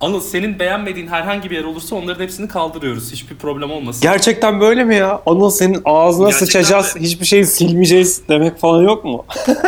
Anıl senin beğenmediğin herhangi bir yer olursa onların hepsini kaldırıyoruz. Hiçbir problem olmasın. Gerçekten böyle mi ya? Anıl senin ağzına Gerçekten sıçacağız, mi? hiçbir şeyi silmeyeceğiz demek falan yok mu?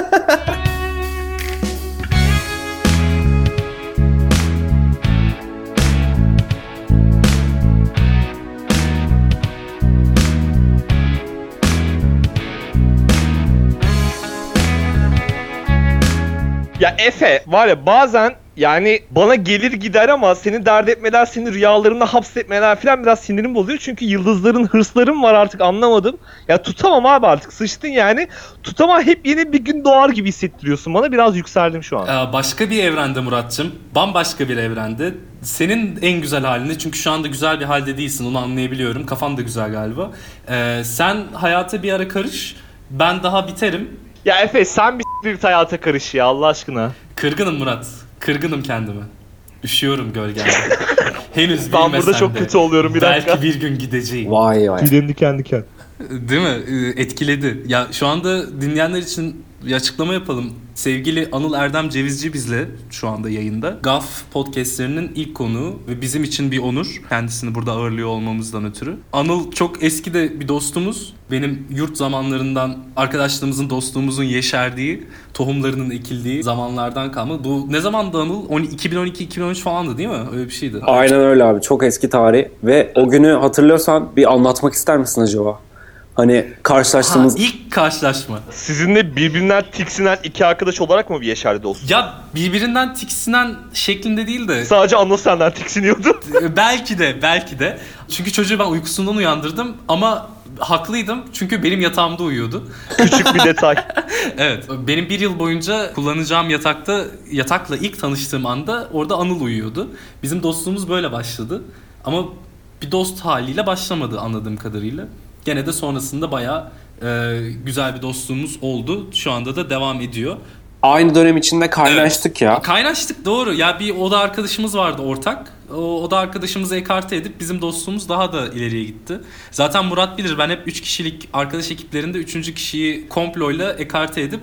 Ya Efe var ya bazen yani bana gelir gider ama seni dert etmeler, seni rüyalarında hapsetmeler falan biraz sinirim bozuyor. Çünkü yıldızların hırslarım var artık anlamadım. Ya tutamam abi artık sıçtın yani. Tutamam hep yeni bir gün doğar gibi hissettiriyorsun bana. Biraz yükseldim şu an. Ee, başka bir evrende Muratçım. Bambaşka bir evrende. Senin en güzel halinde çünkü şu anda güzel bir halde değilsin onu anlayabiliyorum. Kafan da güzel galiba. Ee, sen hayata bir ara karış. Ben daha biterim. Ya Efe sen bir hayata karış ya Allah aşkına. Kırgınım Murat. Kırgınım kendime. Üşüyorum gölgende. Henüz Ben burada çok de. kötü oluyorum, bir Belki dakika. bir gün gideceğim. Vay vay. Tüylerim diken diken. Değil mi? Etkiledi. Ya şu anda dinleyenler için bir açıklama yapalım. Sevgili Anıl Erdem Cevizci bizle şu anda yayında. GAF podcastlerinin ilk konuğu ve bizim için bir onur. Kendisini burada ağırlıyor olmamızdan ötürü. Anıl çok eski de bir dostumuz. Benim yurt zamanlarından arkadaşlığımızın, dostluğumuzun yeşerdiği, tohumlarının ekildiği zamanlardan kalma. Bu ne zamandı Anıl? 2012-2013 falandı değil mi? Öyle bir şeydi. Aynen öyle abi. Çok eski tarih. Ve o günü hatırlıyorsan bir anlatmak ister misin acaba? Hani Ha, karşılaştığımız... ilk karşılaşma. Sizinle birbirinden tiksinen iki arkadaş olarak mı bir yeşerdi dostum? Ya birbirinden tiksinen şeklinde değil de Sadece Anıl senden tiksiniyordu. Ee, belki de belki de. Çünkü çocuğu ben uykusundan uyandırdım ama haklıydım çünkü benim yatağımda uyuyordu. Küçük bir detay. Evet benim bir yıl boyunca kullanacağım yatakta yatakla ilk tanıştığım anda orada Anıl uyuyordu. Bizim dostluğumuz böyle başladı ama bir dost haliyle başlamadı anladığım kadarıyla. Gene de sonrasında bayağı e, güzel bir dostluğumuz oldu. Şu anda da devam ediyor. Aynı dönem içinde kaynaştık ya. Kaynaştık doğru. Ya bir oda arkadaşımız vardı ortak. O oda arkadaşımızı ekarte edip bizim dostluğumuz daha da ileriye gitti. Zaten Murat bilir ben hep 3 kişilik arkadaş ekiplerinde 3. kişiyi komployla ekarte edip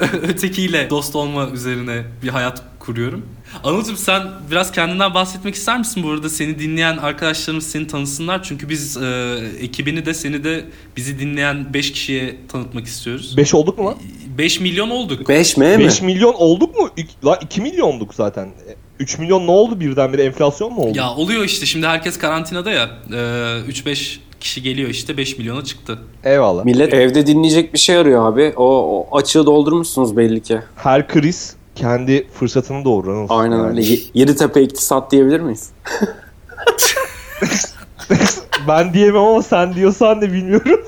ötekiyle dost olma üzerine bir hayat kuruyorum. Anılcım sen biraz kendinden bahsetmek ister misin bu arada? Seni dinleyen arkadaşlarımız seni tanısınlar. Çünkü biz e, ekibini de seni de bizi dinleyen 5 kişiye tanıtmak istiyoruz. 5 olduk mu lan? 5 milyon olduk. 5 mi? 5 milyon olduk mu? İk- La 2 milyonduk zaten. 3 milyon ne oldu birdenbire enflasyon mu oldu? Ya oluyor işte şimdi herkes karantinada ya. Ee, 3-5 kişi geliyor işte 5 milyona çıktı. Eyvallah. Millet evde dinleyecek bir şey arıyor abi. O, o açığı doldurmuşsunuz belli ki. Her kriz kendi fırsatını doğurur. Anıl. Aynen Yani. öyle. Ye- Yeditepe iktisat diyebilir miyiz? Ben diyemem ama sen diyorsan da bilmiyorum.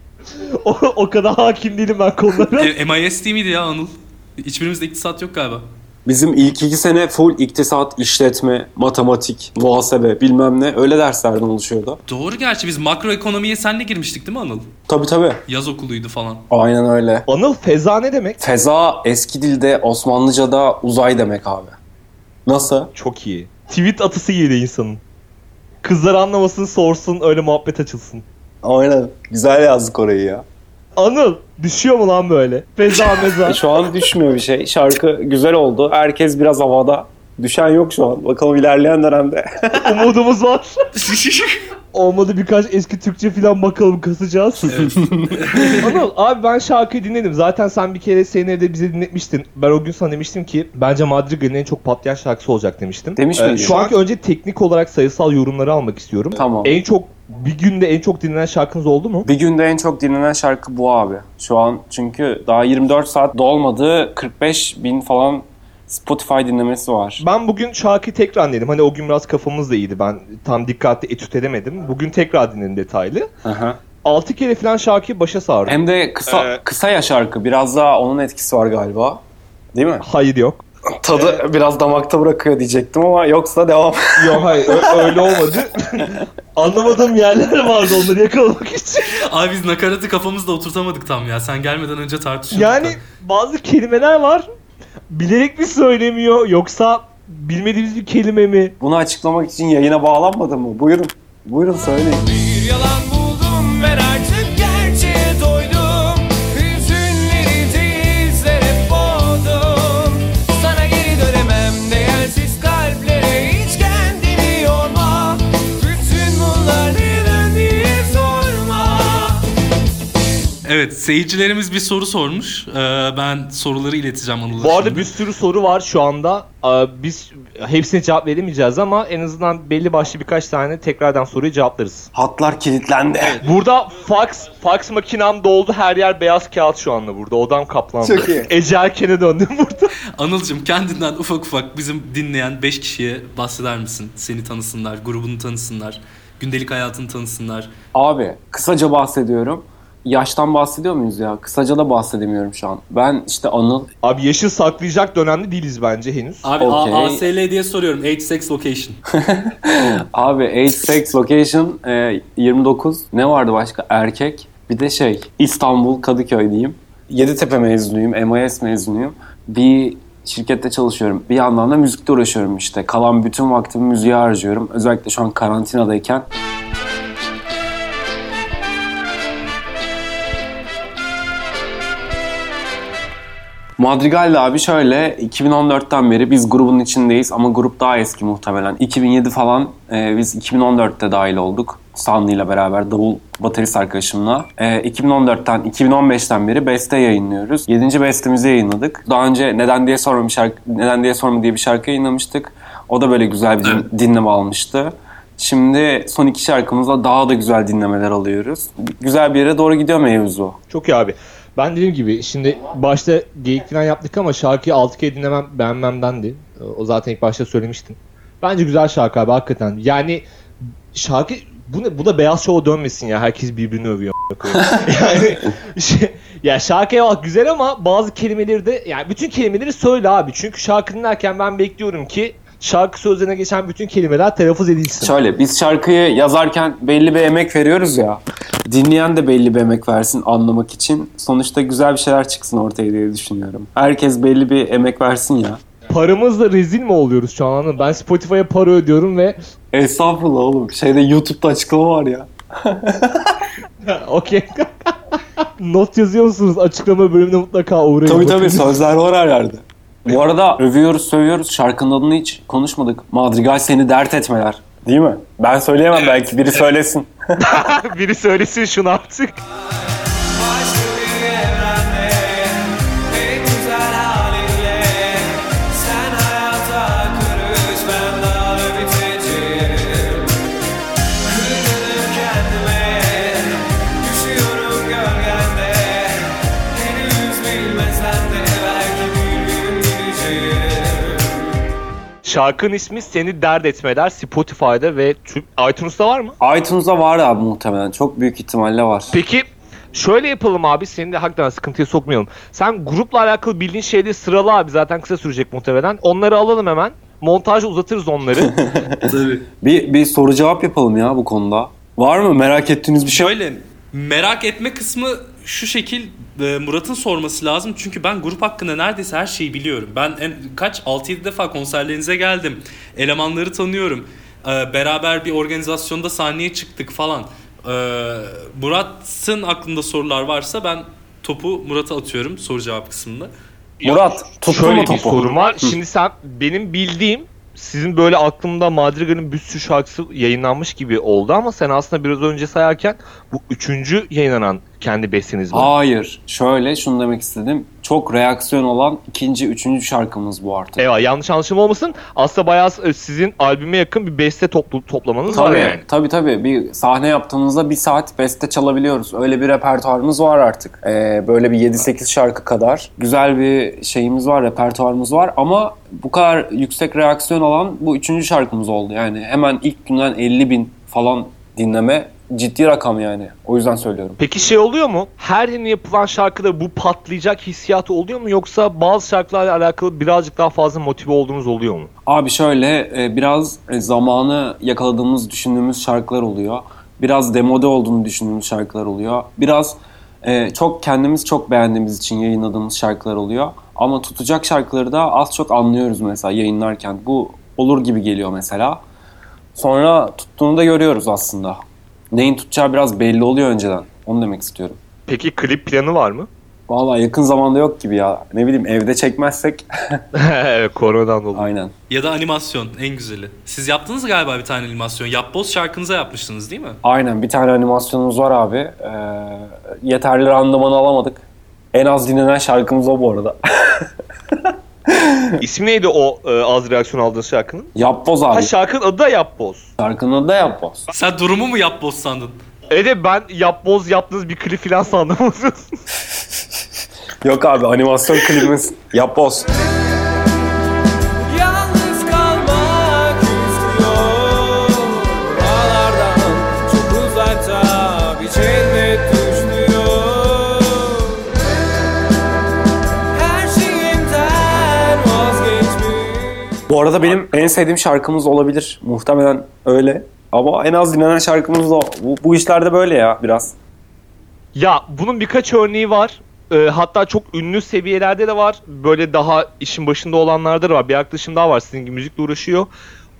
o, o kadar hakim değilim ben konulara. E, MIS değil miydi ya Anıl? Hiçbirimizde iktisat yok galiba. Bizim ilk iki sene full iktisat, işletme, matematik, muhasebe bilmem ne öyle derslerden oluşuyordu. Doğru gerçi biz makroekonomiye senle girmiştik değil mi Anıl? Tabii tabii. Yaz okuluydu falan. Aynen öyle. Anıl feza ne demek? Feza eski dilde Osmanlıca'da uzay demek abi. Nasıl? Çok iyi. Tweet atısı iyi de insanın. Kızlar anlamasın sorsun öyle muhabbet açılsın. Aynen. Güzel yazdık orayı ya. Anıl düşüyor mu lan böyle? Feza meza. Şu an düşmüyor bir şey. Şarkı güzel oldu. Herkes biraz havada. Düşen yok şu an. Bakalım ilerleyen dönemde. Umudumuz var. Olmadı birkaç eski Türkçe falan bakalım kasacağız. Anıl abi ben şarkıyı dinledim. Zaten sen bir kere senin evde bize dinletmiştin. Ben o gün sana demiştim ki bence Madrigal'in en çok patlayan şarkısı olacak demiştim. Demiş Ee, miydin? şu anki önce teknik olarak sayısal yorumları almak istiyorum. Tamam. En çok bir günde en çok dinlenen şarkınız oldu mu? Bir günde en çok dinlenen şarkı bu abi. Şu an çünkü daha 24 saat dolmadı. 45 bin falan Spotify dinlemesi var. Ben bugün şarkıyı tekrar dinledim. Hani o gün biraz kafamız da iyiydi. Ben tam dikkatli etüt edemedim. Bugün tekrar dinledim detaylı. Aha. 6 kere falan şarkıyı başa sardım. Hem de kısa Ee, kısa ya şarkı. Biraz daha onun etkisi var galiba. Değil mi? Hayır yok. Tadı biraz damakta bırakıyor diyecektim ama yoksa devam. Yok hayır öyle olmadı. Anlamadığım yerler vardı onları yakalamak için. Abi biz nakaratı kafamızda oturtamadık tam ya. Sen gelmeden önce tartışıyorduk. Yani da. bazı kelimeler var. Bilerek mi söylemiyor yoksa bilmediğimiz bir kelime mi? Bunu açıklamak için yayına bağlanmadı mı? Buyurun. Buyurun söyleyin. Bir yalan buldum Evet seyircilerimiz bir soru sormuş. Ee, ben soruları ileteceğim Anıl'a Bu arada şimdi. bir sürü soru var şu anda. Aa, Biz hepsine cevap veremeyeceğiz ama en azından belli başlı birkaç tane tekrardan soruyu cevaplarız. Hatlar kilitlendi. Burada fax fax makinam doldu. Her yer beyaz kağıt şu anda burada. Odam kaplandı. Çok iyi. Ece Erken'e döndüm burada. Anıl'cım kendinden ufak ufak bizim dinleyen 5 kişiye bahseder misin? Seni tanısınlar, grubunu tanısınlar, gündelik hayatını tanısınlar. Abi kısaca bahsediyorum. Yaştan bahsediyor muyuz ya? Kısaca da bahsedemiyorum şu an. Ben işte Anıl. Abi yaşı saklayacak dönemde değiliz bence henüz. Abi Okey. A- ASL diye soruyorum. Age, sex, location. Abi age, sex, location e, 29. Ne vardı başka? Erkek. Bir de şey İstanbul Kadıköy diyeyim. Yeditepe mezunuyum. MIS mezunuyum. Bir şirkette çalışıyorum. Bir yandan da müzikle uğraşıyorum işte. Kalan bütün vaktimi müziğe harcıyorum. Özellikle şu an karantinadayken. Madrigal abi şöyle 2014'ten beri biz grubun içindeyiz ama grup daha eski muhtemelen. 2007 falan e, biz 2014'te dahil olduk. Sanlı ile beraber davul baterist arkadaşımla. E, 2014'ten 2015'ten beri beste yayınlıyoruz. 7. bestemizi yayınladık. Daha önce Neden diye sorma bir şarkı Neden diye sorma diye bir şarkı yayınlamıştık. O da böyle güzel bir din- dinleme almıştı. Şimdi son iki şarkımızla daha da güzel dinlemeler alıyoruz. Güzel bir yere doğru gidiyor mevzu. Çok iyi abi. Ben dediğim gibi şimdi başta geyik falan yaptık ama şarkıyı 6 kere dinlemem beğenmemdendi. O zaten ilk başta söylemiştin. Bence güzel şarkı abi hakikaten. Yani şarkı bu ne bu da beyaz şova dönmesin ya. Herkes birbirini övüyor. yani şey, ya şarkı eyvallah güzel ama bazı kelimeleri de yani bütün kelimeleri söyle abi. Çünkü şarkı dinlerken ben bekliyorum ki şarkı sözlerine geçen bütün kelimeler telaffuz edilsin. Şöyle biz şarkıyı yazarken belli bir emek veriyoruz ya. Dinleyen de belli bir emek versin anlamak için. Sonuçta güzel bir şeyler çıksın ortaya diye düşünüyorum. Herkes belli bir emek versin ya. Paramızla rezil mi oluyoruz şu an? Ben Spotify'a para ödüyorum ve Estağfurullah oğlum. Şeyde YouTube'da açıklama var ya. Okey. Not yazıyor musunuz? Açıklama bölümüne mutlaka uğrayın. Tabii tabii sözler var her yerde. Bu arada övüyoruz sövüyoruz. Şarkının adını hiç konuşmadık. Madrigal seni dert etmeler. Değil mi? Ben söyleyemem belki biri söylesin. Biri söylesin şunu artık. Şarkının ismi Seni Dert Etmeler Spotify'da ve Türk iTunes'ta var mı? iTunes'da var abi muhtemelen. Çok büyük ihtimalle var. Peki şöyle yapalım abi seni de hakikaten sıkıntıya sokmayalım. Sen grupla alakalı bildiğin şeyleri sırala abi zaten kısa sürecek muhtemelen. Onları alalım hemen. Montajı uzatırız onları. Tabii. Bir, bir soru cevap yapalım ya bu konuda. Var mı merak ettiğiniz bir şey? Şöyle merak etme kısmı şu şekil e, Murat'ın sorması lazım. Çünkü ben grup hakkında neredeyse her şeyi biliyorum. Ben en, kaç 6-7 defa konserlerinize geldim. Elemanları tanıyorum. E, beraber bir organizasyonda sahneye çıktık falan. E, Murat'ın aklında sorular varsa ben topu Murat'a atıyorum soru cevap kısmında. Murat Şöyle mu bir topu? sorun var. Şimdi sen benim bildiğim sizin böyle aklımda Madrigal'in bir sürü şarkısı yayınlanmış gibi oldu ama sen aslında biraz önce sayarken bu üçüncü yayınlanan kendi besteniz mi? Hayır. Şöyle şunu demek istedim. Çok reaksiyon olan ikinci, üçüncü şarkımız bu artık. Eyvah yanlış anlaşılma olmasın. Aslında bayağı e, sizin albüme yakın bir beste toplu, toplamanız var Tabii, yani. tabii tabii. Bir sahne yaptığımızda bir saat beste çalabiliyoruz. Öyle bir repertuarımız var artık. Ee, böyle bir 7-8 şarkı kadar. Güzel bir şeyimiz var, repertuarımız var. Ama bu kadar yüksek reaksiyon alan bu üçüncü şarkımız oldu. Yani hemen ilk günden 50 bin falan dinleme ciddi rakam yani. O yüzden söylüyorum. Peki şey oluyor mu? Her yeni yapılan şarkıda bu patlayacak hissiyatı oluyor mu? Yoksa bazı şarkılarla alakalı birazcık daha fazla motive olduğunuz oluyor mu? Abi şöyle e, biraz e, zamanı yakaladığımız düşündüğümüz şarkılar oluyor. Biraz demode olduğunu düşündüğümüz şarkılar oluyor. Biraz e, çok kendimiz çok beğendiğimiz için yayınladığımız şarkılar oluyor. Ama tutacak şarkıları da az çok anlıyoruz mesela yayınlarken. Bu olur gibi geliyor mesela. Sonra tuttuğunu da görüyoruz aslında. Neyin tutacağı biraz belli oluyor önceden. Onu demek istiyorum. Peki klip planı var mı? Vallahi yakın zamanda yok gibi ya. Ne bileyim evde çekmezsek. evet koronadan dolayı. Aynen. Ya da animasyon en güzeli. Siz yaptınız galiba bir tane animasyon. Yapboz şarkınıza yapmıştınız değil mi? Aynen bir tane animasyonumuz var abi. Ee, yeterli randımanı alamadık. En az dinlenen şarkımız o bu arada. İsmi neydi o e, az reaksiyon aldığın şarkının? Yapboz Ha abi. şarkının adı da Yapboz. Şarkının adı da Yapboz. Sen durumu mu yapboz sandın? Evet ben Yapboz yaptığınız bir klip falan sandım. Yok abi animasyon klibimiz Yapboz. Bu arada benim en sevdiğim şarkımız olabilir. Muhtemelen öyle. Ama en az dinlenen şarkımız da o. Bu, bu işlerde böyle ya biraz. ya bunun birkaç örneği var. E, hatta çok ünlü seviyelerde de var. Böyle daha işin başında olanlarda da var. Bir arkadaşım daha var sizin gibi müzikle uğraşıyor.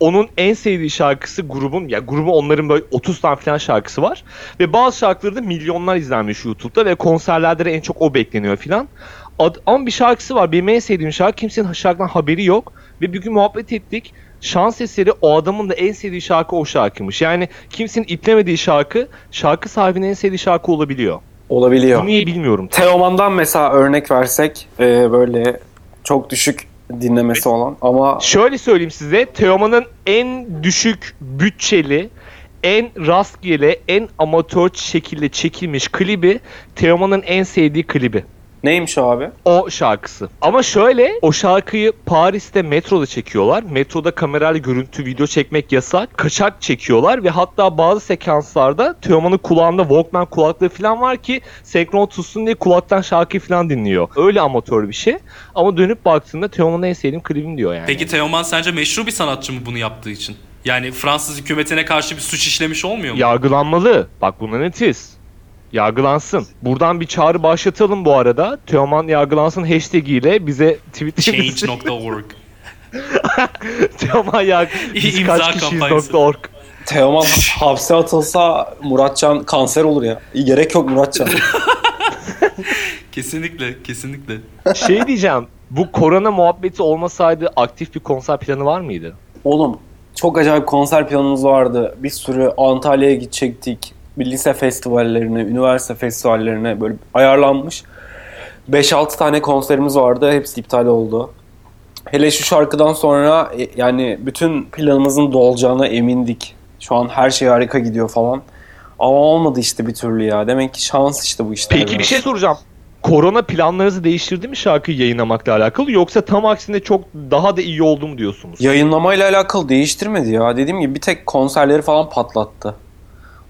Onun en sevdiği şarkısı grubun, ya grubun onların böyle 30 tane falan şarkısı var. Ve bazı şarkıları da milyonlar izlenmiş YouTube'da ve konserlerde de en çok o bekleniyor filan. Ad- ama bir şarkısı var. Benim en sevdiğim şarkı. Kimsenin şarkıdan haberi yok. Ve bir gün muhabbet ettik. Şans eseri o adamın da en sevdiği şarkı o şarkıymış. Yani kimsenin iplemediği şarkı, şarkı sahibinin en sevdiği şarkı olabiliyor. Olabiliyor. Niye bilmiyorum. Teoman'dan mesela örnek versek e, böyle çok düşük dinlemesi olan ama Şöyle söyleyeyim size. Teoman'ın en düşük bütçeli, en rastgele, en amatör şekilde çekilmiş klibi Teoman'ın en sevdiği klibi. Neymiş o abi? O şarkısı. Ama şöyle o şarkıyı Paris'te metroda çekiyorlar. Metroda kamerayla görüntü video çekmek yasak. Kaçak çekiyorlar ve hatta bazı sekanslarda Teoman'ın kulağında Walkman kulaklığı falan var ki senkron tutsun diye kulaktan şarkıyı falan dinliyor. Öyle amatör bir şey. Ama dönüp baktığında Teoman'ın en sevdiğim klibim diyor yani. Peki Teoman sence meşru bir sanatçı mı bunu yaptığı için? Yani Fransız hükümetine karşı bir suç işlemiş olmuyor mu? Yargılanmalı. Bak buna netiz. Yargılansın. Buradan bir çağrı başlatalım bu arada. Teoman yargılansın hashtag ile bize tweet Change.org Teoman yargı biz İmza kaç kişiyiz kampanyası. nokta org. Teoman hapse atılsa Muratcan kanser olur ya. Gerek yok Muratcan. Kesinlikle, kesinlikle. Şey diyeceğim. Bu korona muhabbeti olmasaydı aktif bir konser planı var mıydı? Oğlum çok acayip konser planımız vardı. Bir sürü Antalya'ya gidecektik. Bir lise festivallerine, üniversite festivallerine böyle ayarlanmış. 5-6 tane konserimiz vardı. Hepsi iptal oldu. Hele şu şarkıdan sonra e, yani bütün planımızın dolacağına emindik. Şu an her şey harika gidiyor falan. Ama olmadı işte bir türlü ya. Demek ki şans işte bu işler. Peki bir şey soracağım. Korona planlarınızı değiştirdi mi şarkıyı yayınlamakla alakalı yoksa tam aksine çok daha da iyi oldu mu diyorsunuz? Yayınlamayla alakalı değiştirmedi ya. Dediğim gibi bir tek konserleri falan patlattı.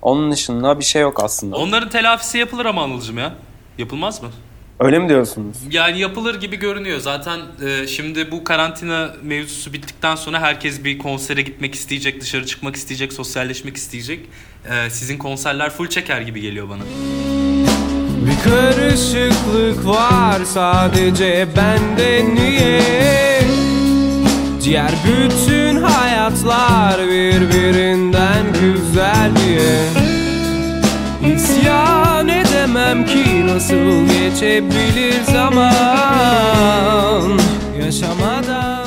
Onun dışında bir şey yok aslında. Onların telafisi yapılır ama Anılcım ya. Yapılmaz mı? Öyle mi diyorsunuz? Yani yapılır gibi görünüyor. Zaten e, şimdi bu karantina mevzusu bittikten sonra herkes bir konsere gitmek isteyecek, dışarı çıkmak isteyecek, sosyalleşmek isteyecek. E, sizin konserler full çeker gibi geliyor bana. Bir karışıklık var sadece bende niye Diğer bütün hayatlar birbirinden güzel diye İsyan edemem ki nasıl geçebilir zaman Yaşamadan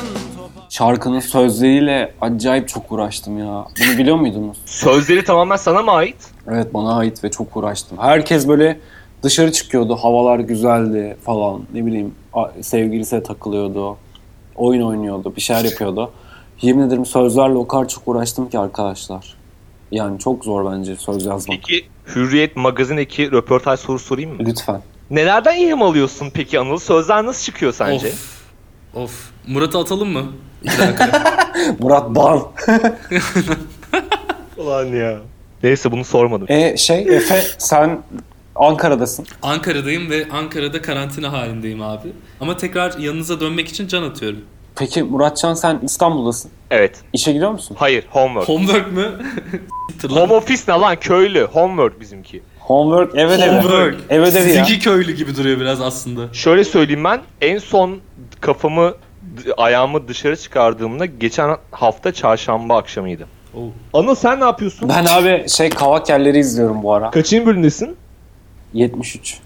Şarkının sözleriyle acayip çok uğraştım ya. Bunu biliyor muydunuz? Sözleri tamamen sana mı ait? Evet bana ait ve çok uğraştım. Herkes böyle dışarı çıkıyordu. Havalar güzeldi falan. Ne bileyim sevgilisine takılıyordu. Oyun oynuyordu. Bir şeyler yapıyordu. Yemin ederim sözlerle o kadar çok uğraştım ki arkadaşlar. Yani çok zor bence söz yazmak. Peki Hürriyet magazindeki röportaj sorusu sorayım mı? Lütfen. Nelerden ilham alıyorsun peki Anıl? Sözler nasıl çıkıyor sence? Of. Of. Murat'ı atalım mı? Murat Ban. Ulan ya. Neyse bunu sormadım. E şey Efe sen Ankara'dasın. Ankara'dayım ve Ankara'da karantina halindeyim abi. Ama tekrar yanınıza dönmek için can atıyorum. Peki Muratcan sen İstanbul'dasın. Evet. İşe gidiyor musun? Hayır. Homework. Homework mı? Home office ne lan? Köylü. Homework bizimki. Homework ev ödevi. Homework. Ev ödevi ya. Sizinki köylü gibi duruyor biraz aslında. Şöyle söyleyeyim ben. En son kafamı, ayağımı dışarı çıkardığımda geçen hafta çarşamba akşamıydı. Oo. Anıl sen ne yapıyorsun? Ben abi şey kavak yerleri izliyorum bu ara. Kaçıncı bölümdesin? 73.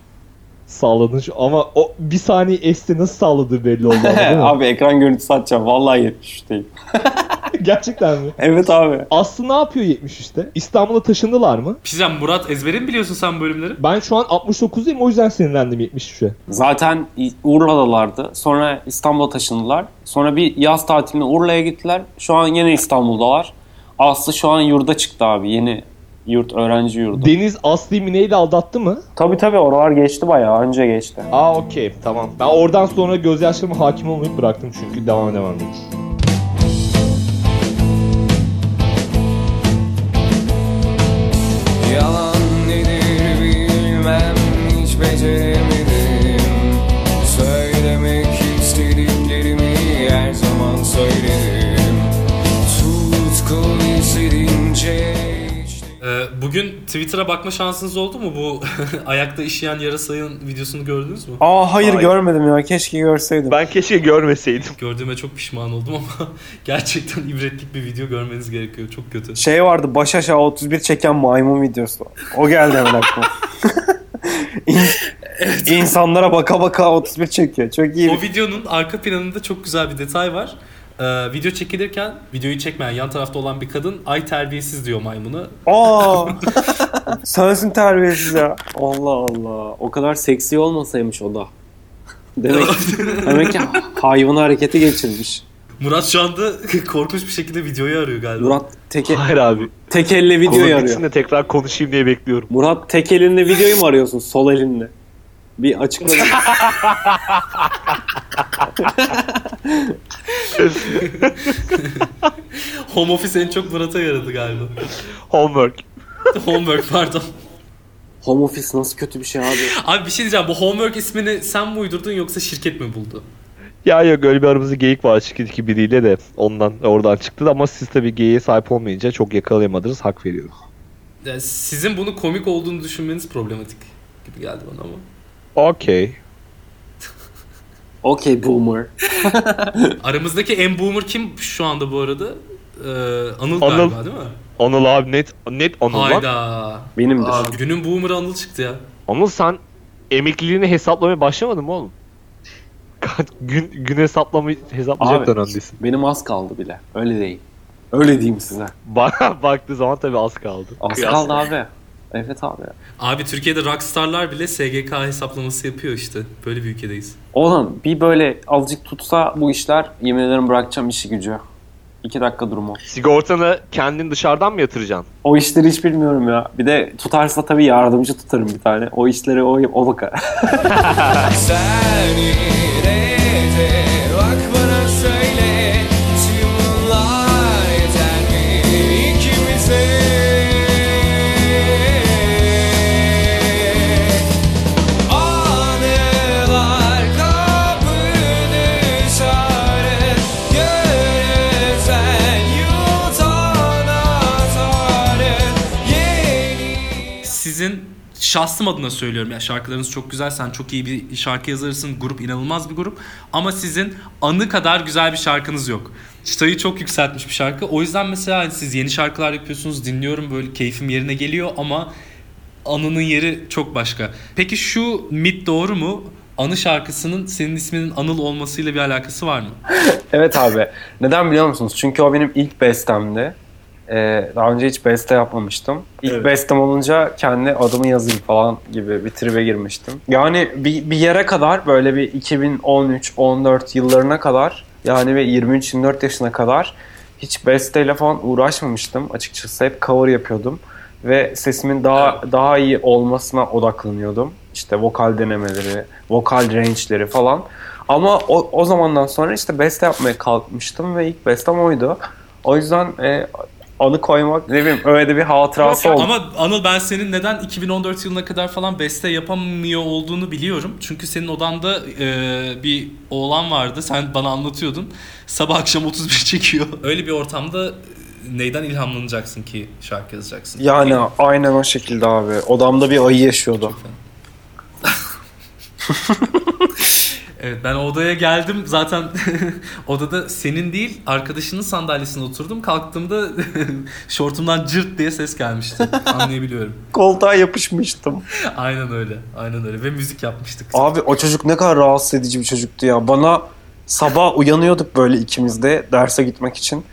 Salladın şu ama o bir saniye esti nasıl salladığı belli oldu ama değil mi? abi ekran görüntüsü atacağım. Vallahi 73 değil. Gerçekten mi? Evet abi. Aslı ne yapıyor 73'te? İstanbul'a taşındılar mı? Pizem Murat ezbere mi biliyorsun sen bölümleri? Ben şu an 69'dayım o yüzden sinirlendim 73'e. Zaten Urla'dalardı. Sonra İstanbul'a taşındılar. Sonra bir yaz tatiline Urla'ya gittiler. Şu an yine İstanbul'dalar. Aslı şu an yurda çıktı abi. Yeni yurt, öğrenci yurdu. Deniz Aslı'yı Mine'yi de aldattı mı? tabii tabii oralar geçti bayağı. Önce geçti. Aa okey tamam. Ben oradan sonra gözyaşlarıma hakim olmayı bıraktım çünkü devam devam edeyim. Twitter'a bakma şansınız oldu mu? Bu ayakta işeyen yarasayın videosunu gördünüz mü? Aa hayır, Hayır. görmedim ya. Keşke görseydim. Ben keşke görmeseydim. Gördüğüme çok pişman oldum ama gerçekten ibretlik bir video görmeniz gerekiyor. Çok kötü. Şey vardı baş aşağı 31 çeken maymun videosu. O geldi hemen aklıma. İn- İnsanlara baka baka 31 çekiyor. Çok iyi. O videonun arka planında çok güzel bir detay var. Ee, video çekilirken videoyu çekmeyen yan tarafta olan bir kadın ay terbiyesiz diyor maymuna. Aa! Sensin terbiyesiz ya. Allah Allah. O kadar seksi olmasaymış o da. Demek, demek ki hayvanı harekete geçirmiş. Murat şu anda korkunç bir şekilde videoyu arıyor galiba. Murat tek, Hayır abi. tek elle videoyu Konu arıyor. de tekrar konuşayım diye bekliyorum. Murat tek elinle videoyu mu arıyorsun? Sol elinle. Bir açıkla. Home office en çok Murat'a yaradı galiba. Homework. Homework pardon. Home office nasıl kötü bir şey abi. Abi bir şey diyeceğim. Bu Homework ismini sen mi uydurdun yoksa şirket mi buldu? Ya yok öyle bir aramızda geyik var şirketteki biriyle de ondan oradan çıktı da ama siz tabii geyiğe sahip olmayınca çok yakalayamadınız hak veriyorum. Yani sizin bunu komik olduğunu düşünmeniz problematik gibi geldi bana ama. Okey. Okey boomer. Aramızdaki en boomer kim şu anda bu arada? Ee, Anıl, Anıl. galiba değil mi? Anıl abi net net Anıl lan. Hayda. Benimdir. Abi, günün boomer'ı Anıl çıktı ya. Anıl sen emekliliğini hesaplamaya başlamadın mı oğlum? Gün gün hesaplamayı hesaplayacak Abi. dönemdesin. Benim az kaldı bile. Öyle değil. Öyle diyeyim size. Bana baktığı zaman tabii az kaldı. Az Kıyas- kaldı abi. Evet abi. Abi Türkiye'de rockstarlar bile SGK hesaplaması yapıyor işte. Böyle bir ülkedeyiz. Oğlum bir böyle azıcık tutsa bu işler yemin ederim bırakacağım işi gücü. İki dakika durumu. Sigortanı kendin dışarıdan mı yatıracaksın? O işleri hiç bilmiyorum ya. Bir de tutarsa tabii yardımcı tutarım bir tane. O işleri o, o bakar. şahsım adına söylüyorum ya şarkılarınız çok güzel. Sen çok iyi bir şarkı yazarısın. Grup inanılmaz bir grup. Ama sizin anı kadar güzel bir şarkınız yok. Çıtayı çok yükseltmiş bir şarkı. O yüzden mesela hani siz yeni şarkılar yapıyorsunuz. Dinliyorum böyle keyfim yerine geliyor ama anının yeri çok başka. Peki şu mit doğru mu? Anı şarkısının senin isminin Anıl olmasıyla bir alakası var mı? evet abi. Neden biliyor musunuz? Çünkü o benim ilk bestemdi. Ee, daha önce hiç beste yapmamıştım. İlk Evet. bestem olunca kendi adımı yazayım falan gibi bir tribe girmiştim. Yani bir, bir yere kadar böyle bir 2013-14 yıllarına kadar yani ve 23-24 yaşına kadar hiç besteyle falan uğraşmamıştım açıkçası. Hep cover yapıyordum ve sesimin daha daha iyi olmasına odaklanıyordum. İşte vokal denemeleri, vokal range'leri falan. Ama o, o zamandan sonra işte beste yapmaya kalkmıştım ve ilk bestem oydu. O yüzden e, anı koymak ne bileyim öyle de bir hatırası oldu. Ama Anıl ben senin neden 2014 yılına kadar falan beste yapamıyor olduğunu biliyorum. Çünkü senin odanda e, bir oğlan vardı. Sen bana anlatıyordun. Sabah akşam 31 çekiyor. Öyle bir ortamda neyden ilhamlanacaksın ki şarkı yazacaksın? Yani aynen o şekilde abi. Odamda bir ayı yaşıyordu. Evet ben odaya geldim zaten odada senin değil arkadaşının sandalyesine oturdum. Kalktığımda şortumdan cırt diye ses gelmişti. Anlayabiliyorum. Koltuğa yapışmıştım. Aynen öyle. Aynen öyle ve müzik yapmıştık. Abi o çocuk ne kadar rahatsız edici bir çocuktu ya. Bana sabah uyanıyorduk böyle ikimiz de derse gitmek için.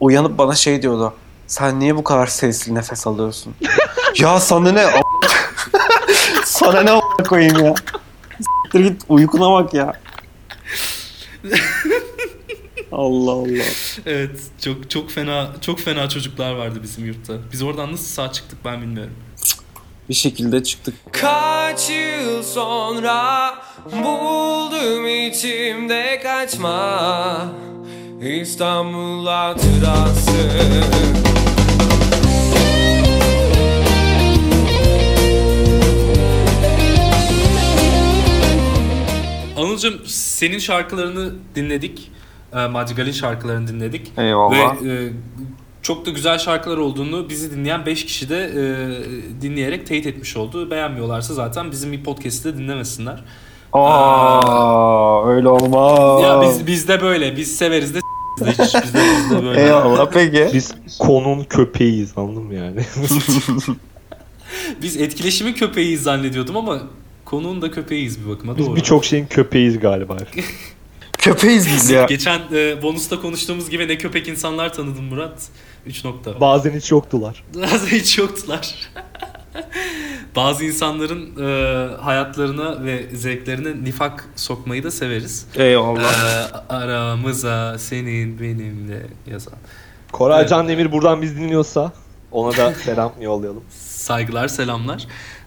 Uyanıp bana şey diyordu. Sen niye bu kadar sesli nefes alıyorsun? ya sana ne? sana ne koyayım ya? Siktir git uykuna bak ya. Allah Allah. Evet çok çok fena çok fena çocuklar vardı bizim yurtta. Biz oradan nasıl sağ çıktık ben bilmiyorum. Bir şekilde çıktık. Kaç yıl sonra buldum içimde kaçma İstanbul hatırası Anılcım senin şarkılarını dinledik. E, Madrigal'in şarkılarını dinledik. Eyvallah. Ve e, çok da güzel şarkılar olduğunu bizi dinleyen 5 kişi de e, dinleyerek teyit etmiş oldu. Beğenmiyorlarsa zaten bizim bir podcast'i de dinlemesinler. Aa, öyle olmaz. Ya biz bizde böyle. Biz severiz de s**riz de hiç bizde, bizde böyle. Eyvallah peki. Biz konun köpeğiyiz anladın mı yani? Biz etkileşimin köpeğiyiz zannediyordum ama konuğun da köpeğiyiz bir bakıma Biz doğru. birçok şeyin köpeğiyiz galiba. Köpeğiz biz ya. Geçen e, bonusta konuştuğumuz gibi ne köpek insanlar tanıdım Murat. 3 nokta. Bazen hiç yoktular. Bazı hiç yoktular. Bazı insanların e, hayatlarına ve zevklerine nifak sokmayı da severiz. Eyvallah. E, aramıza senin benimle yazan. Koray Evet. Can Demir buradan biz dinliyorsa ona da selam yollayalım. Saygılar, selamlar.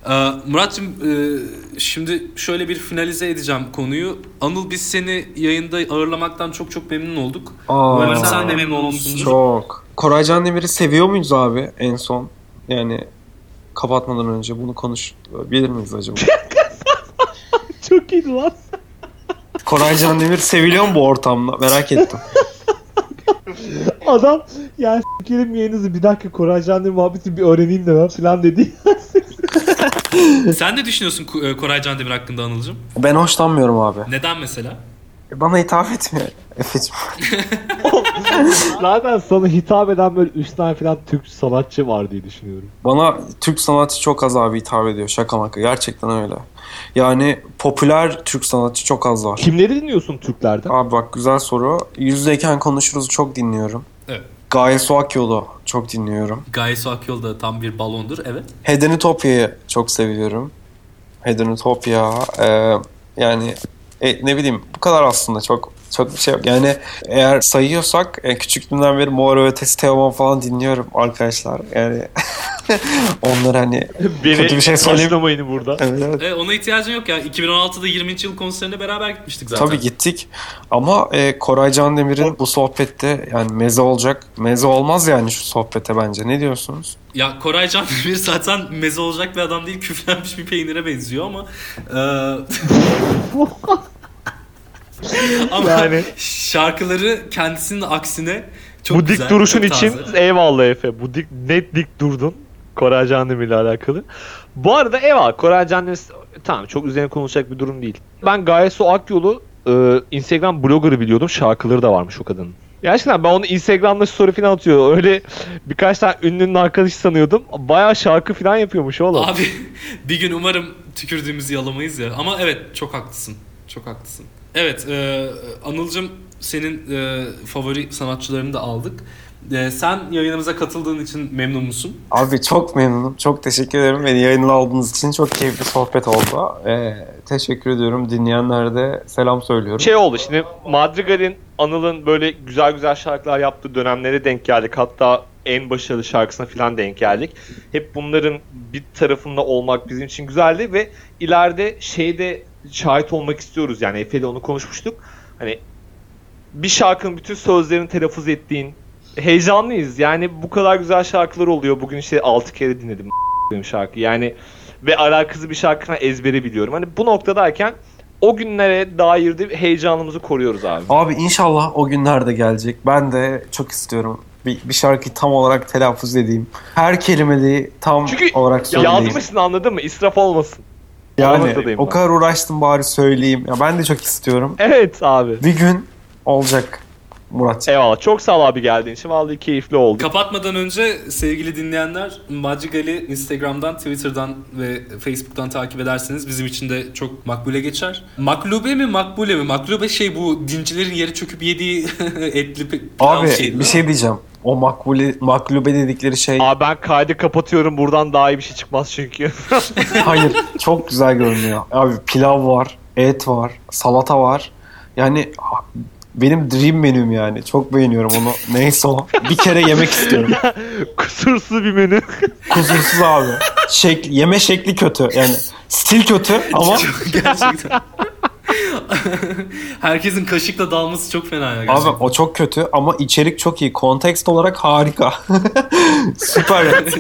Ee, Murat'cığım e, şimdi şöyle bir finalize edeceğim konuyu. Anıl biz seni yayında ağırlamaktan çok çok memnun olduk. Aa, Umarım sen de memnun olmuşsundur. Çok. Koray Can Demir'i seviyor muyuz abi en son? Yani kapatmadan önce bunu konuşabilir miyiz acaba? Çok iyiydi lan. Koray Can Demir seviliyor mu bu ortamda? Merak ettim. Adam yani s**erim yayınınızı bir dakika Koray Can Demir muhabbeti bir öğreneyim de ben falan dedi. Sen ne düşünüyorsun e, Koray Candemir hakkında Anıl'cığım? Ben hoşlanmıyorum abi. Neden mesela? Bana hitap etmiyor. Efe'cim. Zaten sana hitap eden böyle 3 tane falan Türk sanatçı var diye düşünüyorum. Bana Türk sanatçı çok az abi hitap ediyor. Şaka maka. Gerçekten öyle. Yani popüler Türk sanatçı çok az var. Kimleri dinliyorsun Türklerden? Abi bak güzel soru. Yüzdeyken konuşuruz çok dinliyorum. Evet. Gaye Su Akyol'u çok dinliyorum. Gaye Su Akyol da tam bir balondur. Evet. Hedenitopya'yı çok seviyorum. Hedenitopya e, yani e, ne bileyim bu kadar aslında çok çok bir şey yok. Yani eğer sayıyorsak e, küçüklüğümden beri Mor ve Ötesi Teoman falan dinliyorum arkadaşlar. Yani onlar hani kötü bir şey söyleyeyim. burada. Evet, evet. E, ona ihtiyacın yok ya. 2016'da 20. yıl konserine beraber gitmiştik zaten. Tabii gittik. Ama e, Koray Can Demir'in bu sohbette yani meze olacak. Meze olmaz yani şu sohbete bence. Ne diyorsunuz? Ya Koray Candemir zaten meze olacak bir adam değil. Küflenmiş bir peynire benziyor ama... e, ama Yani- şarkıları kendisinin aksine çok bu dik güzel, duruşun çok için taze. eyvallah Efe. Bu dik net dik durdun. Koray Can Demir ile alakalı. Bu arada eyvallah Koray Can Demir tamam çok üzerine konuşacak bir durum değil. Ben Gaye Su Akyol'u e, Instagram blogger'ı biliyordum. Şarkıları da varmış o kadının. Gerçekten ben onu Instagram'da story falan atıyor. Öyle birkaç tane ünlünün arkadaşı sanıyordum. Bayağı şarkı falan yapıyormuş oğlum. Abi bir gün umarım tükürdüğümüzü yalamayız ya. Ama evet çok haklısın. Çok haklısın. Evet e, Anıl'cım senin e, favori sanatçılarını da aldık. E, sen yayınımıza katıldığın için memnun musun? Abi çok memnunum. Çok teşekkür ederim. Beni yayına aldığınız için çok keyifli sohbet oldu. E, teşekkür ediyorum. Dinleyenlere de selam söylüyorum. şey oldu şimdi Madrigal'in Anıl'ın böyle güzel güzel şarkılar yaptığı dönemlere denk geldik. Hatta en başarılı şarkısına falan denk geldik. Hep bunların bir tarafında olmak bizim için güzeldi ve ileride şeyde şahit olmak istiyoruz. Yani Efe'yle onu konuşmuştuk. Hani bir şarkının bütün sözlerini telaffuz ettiğin heyecanlıyız. Yani bu kadar güzel şarkılar oluyor. Bugün işte 6 kere dinledim şarkı. Yani ve alakası bir şarkına ezbere biliyorum. Hani bu noktadayken o günlere dair de heyecanımızı koruyoruz abi. Abi inşallah o günler de gelecek. Ben de çok istiyorum. Bir, bir şarkıyı tam olarak telaffuz edeyim. Her kelimeyi tam Çünkü olarak söyleyeyim. Yazmışsın anladın mı? İsraf olmasın. Yani o ben. kadar uğraştım bari söyleyeyim. Ya ben de çok istiyorum. Evet abi. Bir gün olacak Murat. Eyvallah. Çok sağ ol abi geldiğin için. Vallahi keyifli oldu. Kapatmadan önce sevgili dinleyenler Macigal'i Instagram'dan, Twitter'dan ve Facebook'tan takip ederseniz bizim için de çok makbule geçer. Maklube mi makbule mi? Maklube şey bu dincilerin yere çöküp yediği etli pe- pilav Abi şeyi, bir şey diyeceğim. O makbule, maklube dedikleri şey Abi ben kaydı kapatıyorum. Buradan daha iyi bir şey çıkmaz çünkü. hayır çok güzel görünüyor. Abi pilav var, et var, salata var. Yani benim dream menüm yani. Çok beğeniyorum onu. Neyse o. Bir kere yemek istiyorum. Kusursuz bir menü. Kusursuz abi. Şek, yeme şekli kötü. Yani stil kötü ama Gerçekten. Herkesin kaşıkla dalması çok fena ya gerçekten. abi o çok kötü ama içerik çok iyi. Kontekst olarak harika. Süper. yani.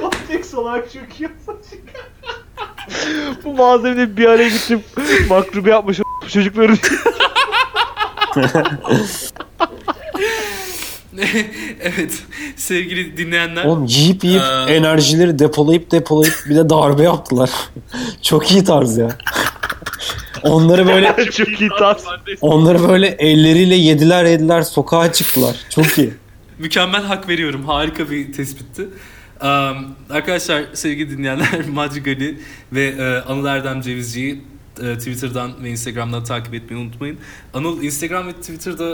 Konteks olarak çok iyi Bu malzemeleri bir araya getirip makrubi yapmış çocukları. evet sevgili dinleyenler. Oğlum yiyip yiyip Ee, enerjileri depolayıp depolayıp bir de darbe yaptılar. çok iyi tarz ya. Onları böyle çok iyi tas. onları böyle elleriyle yediler yediler sokağa çıktılar. Çok iyi. Mükemmel hak veriyorum. Harika bir tespitti. Um, arkadaşlar sevgili dinleyenler Madrigal'i ve e, Anıl Erdem Cevizci'yi e, Twitter'dan ve Instagram'dan takip etmeyi unutmayın. Anıl Instagram ve Twitter'da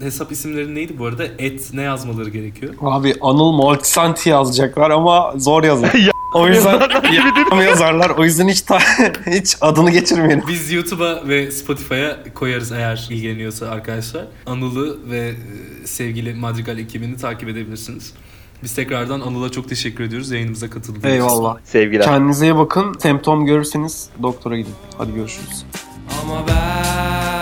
e, hesap isimleri neydi bu arada? Et ne yazmaları gerekiyor? Abi Anıl Multisanti yazacaklar ama zor yazar. o yüzden ya- yazarlar. O yüzden hiç ta- hiç adını geçirmeyelim. Biz YouTube'a ve Spotify'a koyarız eğer ilgileniyorsa arkadaşlar. Anıl'ı ve e, sevgili Madrigal ekibini takip edebilirsiniz. Biz tekrardan Anıl'a çok teşekkür ediyoruz yayınımıza katıldığınız için. Eyvallah. Sevgiler. Kendinize iyi bakın. Semptom görürseniz doktora gidin. Hadi görüşürüz. Ama ben